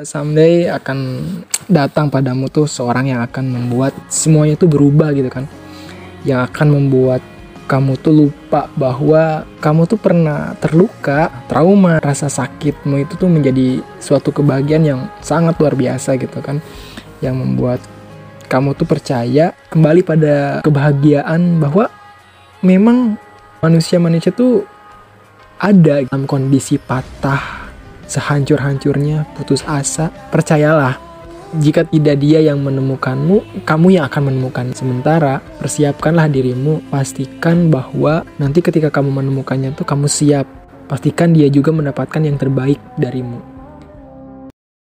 someday akan datang padamu tuh seorang yang akan membuat semuanya tuh berubah gitu kan. Yang akan membuat kamu tuh lupa bahwa kamu tuh pernah terluka, trauma, rasa sakitmu itu tuh menjadi suatu kebahagiaan yang sangat luar biasa gitu kan. Yang membuat kamu tuh percaya kembali pada kebahagiaan bahwa memang manusia-manusia tuh ada dalam kondisi patah sehancur-hancurnya putus asa percayalah jika tidak dia yang menemukanmu kamu yang akan menemukan. Sementara persiapkanlah dirimu pastikan bahwa nanti ketika kamu menemukannya tuh kamu siap. Pastikan dia juga mendapatkan yang terbaik darimu